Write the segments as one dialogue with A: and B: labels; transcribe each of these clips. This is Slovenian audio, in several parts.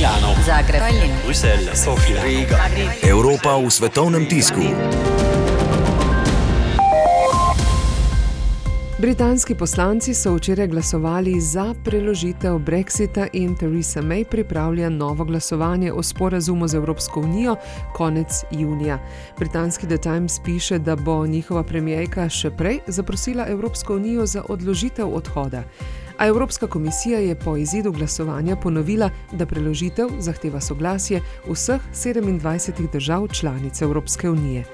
A: Milano,
B: Zagreb, Tallinn,
A: Bruselj, Sofija, Riga.
C: Evropa v svetovnem tisku.
D: Britanski poslanci so včeraj glasovali za preložitev Brexita in Theresa May pripravlja novo glasovanje o sporazumu z Evropsko unijo konec junija. Britanski The Times piše, da bo njihova premijejka še prej zaprosila Evropsko unijo za odložitev odhoda. A Evropska komisija je po izidu glasovanja ponovila, da preložitev zahteva soglasje vseh 27 držav članic Evropske unije.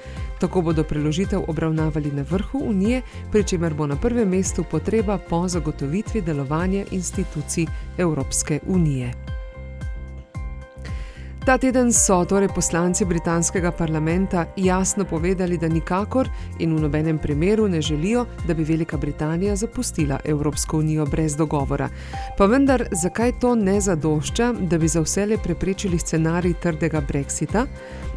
D: Tako bodo preložitev obravnavali na vrhu unije, pri čemer bo na prvem mestu potreba po zagotovitvi delovanja institucij Evropske unije. Ta teden so torej poslanci britanskega parlamenta jasno povedali, da nikakor in v nobenem primeru ne želijo, da bi Velika Britanija zapustila Evropsko unijo brez dogovora. Pa vendar, zakaj to ne zadošča, da bi za vse le preprečili scenarij trdega brexita?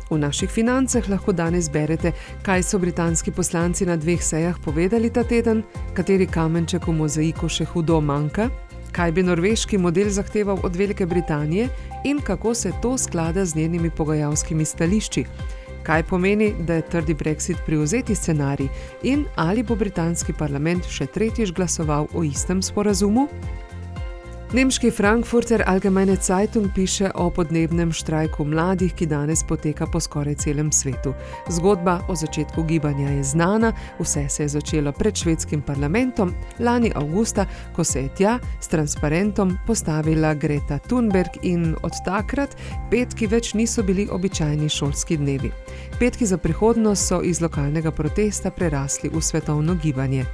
D: V naših financah lahko danes berete, kaj so britanski poslanci na dveh sejah povedali ta teden, kateri kamenček v mozaiku še hudo manjka, kaj bi norveški model zahteval od Velike Britanije in kako se to sklada z njenimi pogajalskimi stališči. Kaj pomeni, da je trdi brexit privzeti scenarij in ali bo britanski parlament še tretjič glasoval o istem sporazumu? Nemški Frankfurter Allgemeine Zeitung piše o podnebnem štrajku mladih, ki danes poteka po skoraj celem svetu. Zgodba o začetku gibanja je znana, vse se je začelo pred švedskim parlamentom lani avgusta, ko se je tja s transparentom postavila Greta Thunberg in od takrat petki več niso bili običajni šolski dnevi. Petki za prihodnost so iz lokalnega protesta prerasli v svetovno gibanje.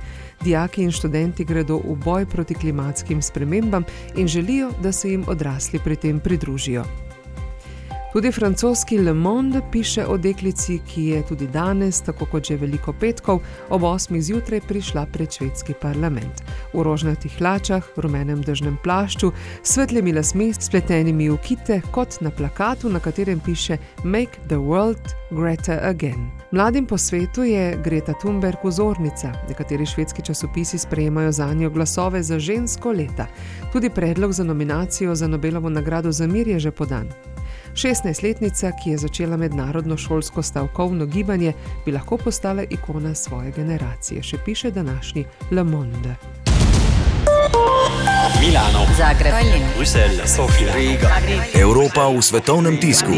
D: Dijaki in študenti gredo v boj proti klimatskim spremembam in želijo, da se jim odrasli pri tem pridružijo. Tudi francoski Le Monde piše o deklici, ki je tudi danes, tako kot že veliko petkov, ob 8. zjutraj prišla pred švedski parlament. V rožnatih hlačah, rumenem dežnem plašču, svetlimi lasmi, spletenimi v kite, kot na plakatu, na katerem piše Make the world Greta again. Mladim po svetu je Greta Thunberg vzornica. Nekateri švedski časopisi sprejemajo za njo glasove za žensko leta. Tudi predlog za nominacijo za Nobelovo nagrado za mir je že podan. 16-letnica, ki je začela mednarodno šolsko stavkovno gibanje, bi lahko postala ikona svoje generacije, še piše današnji Le Monde.
A: Milano,
B: Zagreb,
A: Bruselj, Sofija, Riga.
C: Evropa v svetovnem tisku.